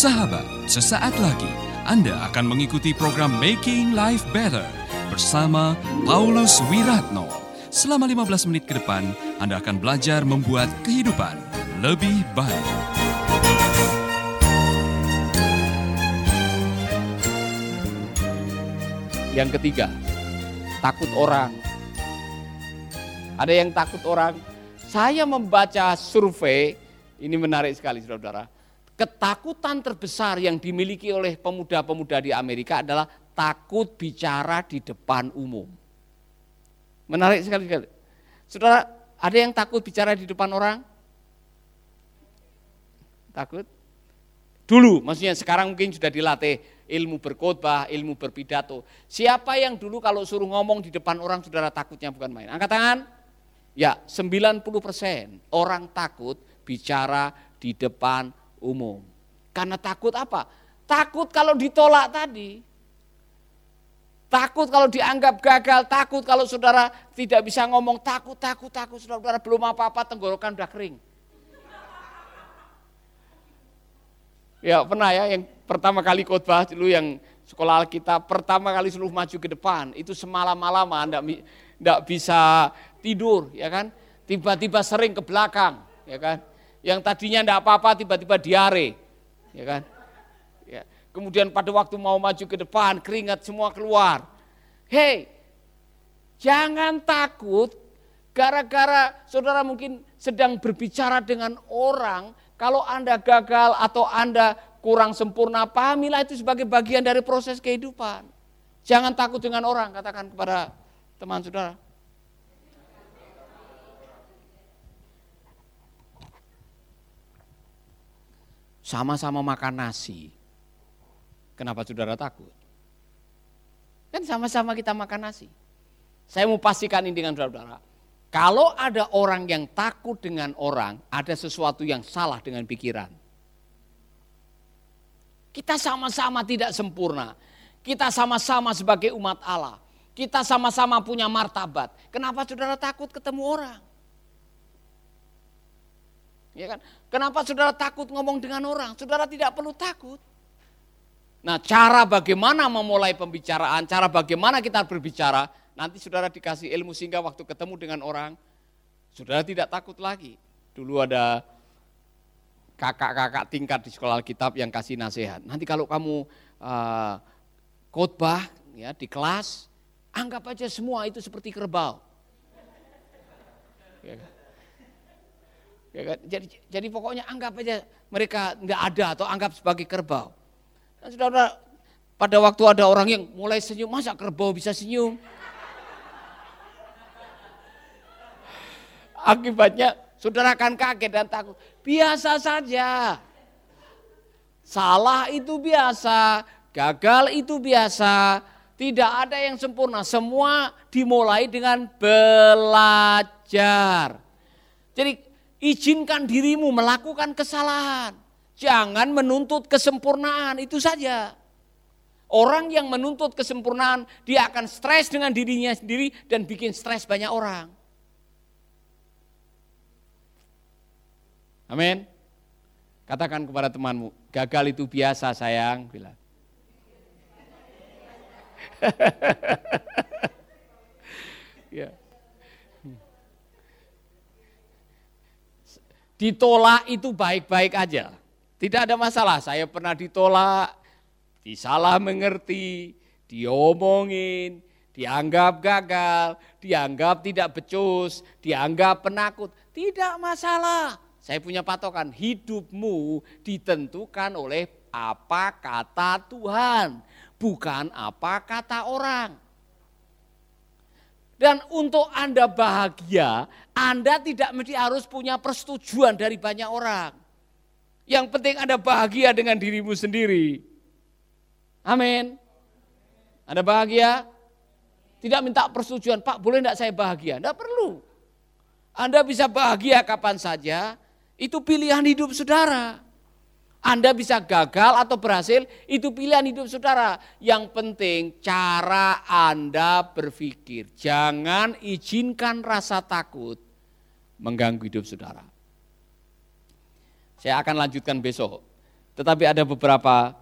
Sahabat, sesaat lagi Anda akan mengikuti program Making Life Better bersama Paulus Wiratno. Selama 15 menit ke depan, Anda akan belajar membuat kehidupan lebih baik. Yang ketiga, takut orang. Ada yang takut orang. Saya membaca survei, ini menarik sekali saudara. Ketakutan terbesar yang dimiliki oleh pemuda-pemuda di Amerika adalah takut bicara di depan umum. Menarik sekali. sekali. Saudara, ada yang takut bicara di depan orang? Takut? Dulu, maksudnya sekarang mungkin sudah dilatih ilmu berkhotbah, ilmu berpidato. Siapa yang dulu kalau suruh ngomong di depan orang saudara takutnya bukan main? Angkat tangan. Ya, 90% orang takut bicara di depan umum. Karena takut apa? Takut kalau ditolak tadi. Takut kalau dianggap gagal, takut kalau saudara tidak bisa ngomong, takut, takut, takut, saudara belum apa-apa tenggorokan udah kering. Ya pernah ya yang pertama kali khotbah dulu yang sekolah kita pertama kali seluruh maju ke depan itu semalam-malaman enggak, enggak bisa tidur ya kan tiba-tiba sering ke belakang ya kan yang tadinya enggak apa-apa tiba-tiba diare ya kan ya. kemudian pada waktu mau maju ke depan keringat semua keluar hei jangan takut gara-gara saudara mungkin sedang berbicara dengan orang kalau Anda gagal atau Anda kurang sempurna, pahamilah itu sebagai bagian dari proses kehidupan. Jangan takut dengan orang, katakan kepada teman saudara. Sama-sama makan nasi. Kenapa saudara takut? Kan sama-sama kita makan nasi. Saya mau pastikan ini dengan saudara. Kalau ada orang yang takut dengan orang, ada sesuatu yang salah dengan pikiran. Kita sama-sama tidak sempurna. Kita sama-sama sebagai umat Allah. Kita sama-sama punya martabat. Kenapa saudara takut ketemu orang? Ya kan? Kenapa saudara takut ngomong dengan orang? Saudara tidak perlu takut. Nah, cara bagaimana memulai pembicaraan, cara bagaimana kita berbicara, Nanti saudara dikasih ilmu sehingga waktu ketemu dengan orang, saudara tidak takut lagi. Dulu ada kakak-kakak tingkat di sekolah Alkitab yang kasih nasihat. Nanti kalau kamu uh, khotbah ya di kelas, anggap aja semua itu seperti kerbau. Ya kan? Ya kan? Jadi, jadi pokoknya anggap aja mereka tidak ada atau anggap sebagai kerbau. Dan saudara, pada waktu ada orang yang mulai senyum, masa kerbau bisa senyum? Akibatnya saudara akan kaget dan takut. Biasa saja. Salah itu biasa, gagal itu biasa, tidak ada yang sempurna. Semua dimulai dengan belajar. Jadi izinkan dirimu melakukan kesalahan. Jangan menuntut kesempurnaan, itu saja. Orang yang menuntut kesempurnaan, dia akan stres dengan dirinya sendiri dan bikin stres banyak orang. Amin. Katakan kepada temanmu, gagal itu biasa sayang, bilang. ya. Ditolak itu baik-baik aja. Tidak ada masalah, saya pernah ditolak, disalah mengerti, diomongin, dianggap gagal, dianggap tidak becus, dianggap penakut. Tidak masalah. Saya punya patokan, hidupmu ditentukan oleh apa kata Tuhan, bukan apa kata orang. Dan untuk Anda bahagia, Anda tidak mesti harus punya persetujuan dari banyak orang. Yang penting Anda bahagia dengan dirimu sendiri. Amin. Anda bahagia? Tidak minta persetujuan, Pak boleh enggak saya bahagia? Enggak perlu. Anda bisa bahagia kapan saja, itu pilihan hidup saudara. Anda bisa gagal atau berhasil, itu pilihan hidup saudara. Yang penting cara Anda berpikir. Jangan izinkan rasa takut mengganggu hidup saudara. Saya akan lanjutkan besok Tetapi ada beberapa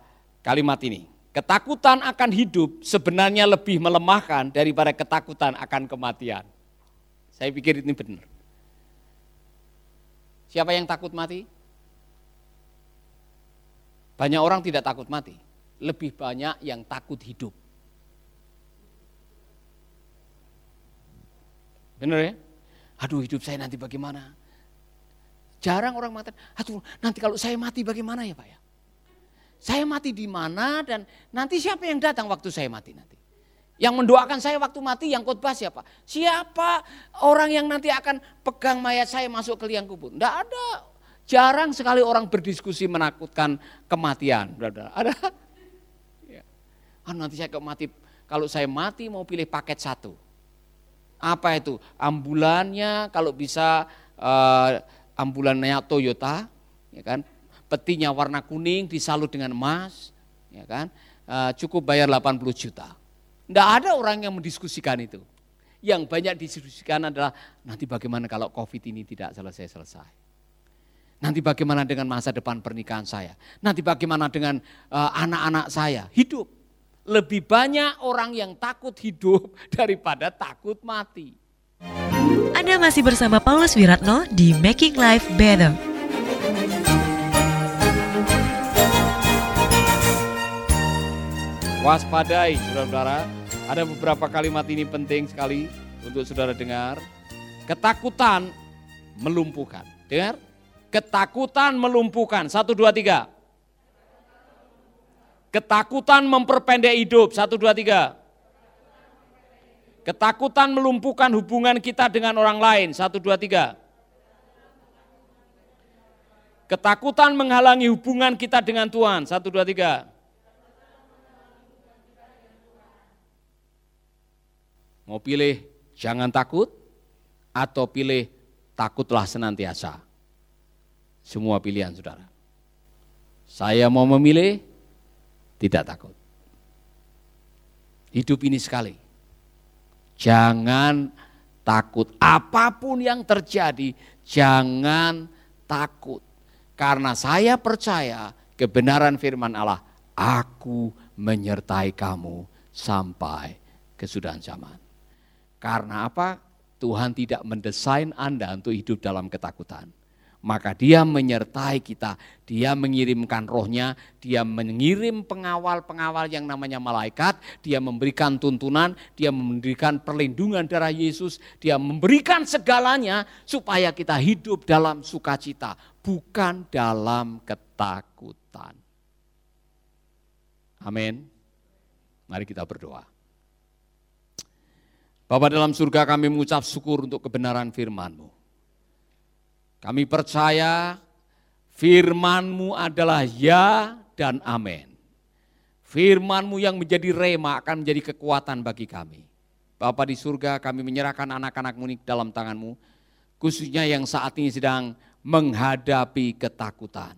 kalimat ini. Ketakutan akan hidup sebenarnya lebih melemahkan daripada ketakutan akan kematian. Saya pikir ini benar. Siapa yang takut mati? Banyak orang tidak takut mati, lebih banyak yang takut hidup. Benar ya? Aduh hidup saya nanti bagaimana? Jarang orang mati. Aduh nanti kalau saya mati bagaimana ya Pak ya? Saya mati di mana dan nanti siapa yang datang waktu saya mati nanti? Yang mendoakan saya waktu mati yang khotbah siapa? Siapa orang yang nanti akan pegang mayat saya masuk ke liang kubur? Tidak ada. Jarang sekali orang berdiskusi menakutkan kematian. Ada? ada. Ya. Ah, nanti saya mati, kalau saya mati mau pilih paket satu. Apa itu? Ambulannya kalau bisa uh, ambulannya Toyota, ya kan? Petinya warna kuning disalut dengan emas, ya kan? Uh, cukup bayar 80 juta. Tidak ada orang yang mendiskusikan itu. Yang banyak didiskusikan adalah nanti bagaimana kalau COVID ini tidak selesai-selesai. Nanti bagaimana dengan masa depan pernikahan saya. Nanti bagaimana dengan eh, anak-anak uh, saya. Hidup. Lebih banyak orang yang takut hidup daripada takut mati. Anda masih bersama Paulus Wiratno di Making Life Better. Waspadai, saudara-saudara. Ada beberapa kalimat ini penting sekali untuk saudara dengar. Ketakutan melumpuhkan. Dengar? Ketakutan melumpuhkan. Satu, dua, tiga. Ketakutan memperpendek hidup. Satu, dua, tiga. Ketakutan melumpuhkan hubungan kita dengan orang lain. Satu, dua, tiga. Ketakutan menghalangi hubungan kita dengan Tuhan. Satu, dua, tiga. Mau pilih jangan takut atau pilih takutlah senantiasa. Semua pilihan saudara. Saya mau memilih tidak takut. Hidup ini sekali. Jangan takut. Apa pun yang terjadi, jangan takut. Karena saya percaya kebenaran firman Allah, aku menyertai kamu sampai kesudahan zaman. Karena apa? Tuhan tidak mendesain Anda untuk hidup dalam ketakutan. Maka dia menyertai kita, dia mengirimkan rohnya, dia mengirim pengawal-pengawal yang namanya malaikat, dia memberikan tuntunan, dia memberikan perlindungan darah Yesus, dia memberikan segalanya supaya kita hidup dalam sukacita, bukan dalam ketakutan. Amin. Mari kita berdoa. Bapak dalam surga kami mengucap syukur untuk kebenaran firman-Mu. Kami percaya firman-Mu adalah ya dan amin. Firman-Mu yang menjadi rema akan menjadi kekuatan bagi kami. Bapak di surga kami menyerahkan anak-anak-Mu dalam tangan-Mu, khususnya yang saat ini sedang menghadapi ketakutan.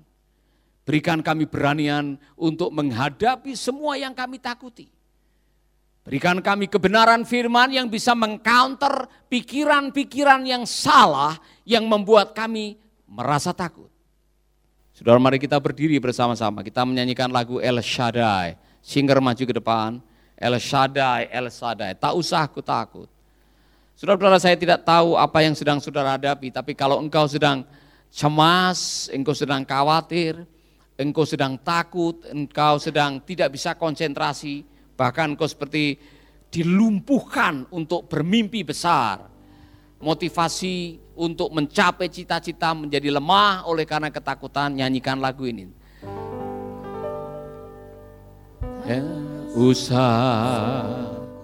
Berikan kami beranian untuk menghadapi semua yang kami takuti Berikan kami kebenaran firman yang bisa mengcounter pikiran-pikiran yang salah yang membuat kami merasa takut. Saudara mari kita berdiri bersama-sama. Kita menyanyikan lagu El Shaddai. Singer maju ke depan. El Shaddai, El Shaddai. Tak usah aku takut. Saudara-saudara saya tidak tahu apa yang sedang saudara hadapi. Tapi kalau engkau sedang cemas, engkau sedang khawatir, engkau sedang takut, engkau sedang tidak bisa konsentrasi, Bahkan kau seperti dilumpuhkan untuk bermimpi besar. Motivasi untuk mencapai cita-cita menjadi lemah oleh karena ketakutan, nyanyikan lagu ini. Ya, usah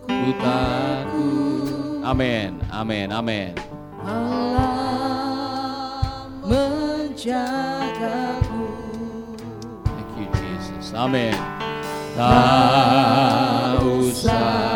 ku takut. Amin, amin, amin. Allah menjagaku. Thank you Jesus. Amin. Tak usah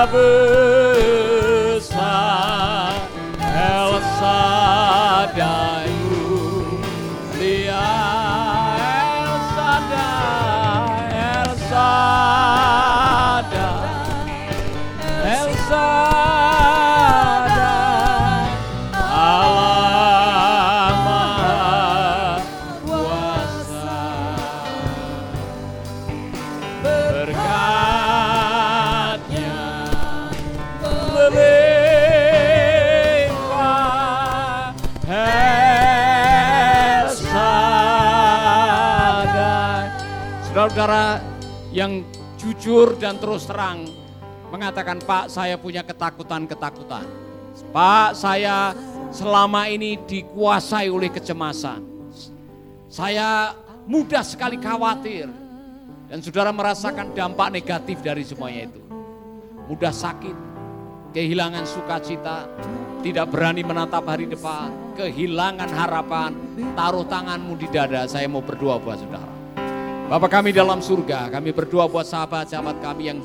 Dia jujur dan terus terang mengatakan, Pak saya punya ketakutan-ketakutan. Pak saya selama ini dikuasai oleh kecemasan. Saya mudah sekali khawatir. Dan saudara merasakan dampak negatif dari semuanya itu. Mudah sakit, kehilangan sukacita, tidak berani menatap hari depan, kehilangan harapan, taruh tanganmu di dada, saya mau berdoa buat saudara. Bapak kami dalam surga, kami berdoa buat sahabat-sahabat kami yang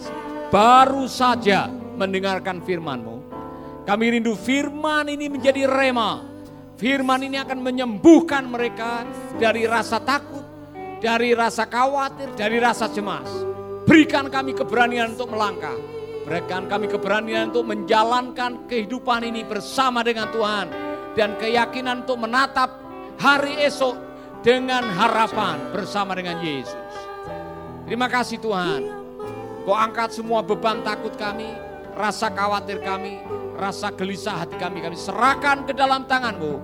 baru saja mendengarkan firman-Mu. Kami rindu firman ini menjadi rema. Firman ini akan menyembuhkan mereka dari rasa takut, dari rasa khawatir, dari rasa cemas. Berikan kami keberanian untuk melangkah. Berikan kami keberanian untuk menjalankan kehidupan ini bersama dengan Tuhan. Dan keyakinan untuk menatap hari esok dengan harapan bersama dengan Yesus. Terima kasih Tuhan. Kau angkat semua beban takut kami, rasa khawatir kami, rasa gelisah hati kami. Kami serahkan ke dalam tanganmu.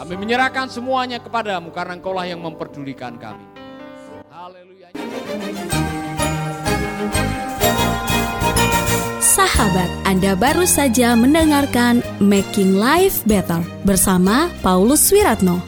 Kami menyerahkan semuanya kepadamu karena engkaulah yang memperdulikan kami. Haleluya. Sahabat, Anda baru saja mendengarkan Making Life Better bersama Paulus Wiratno.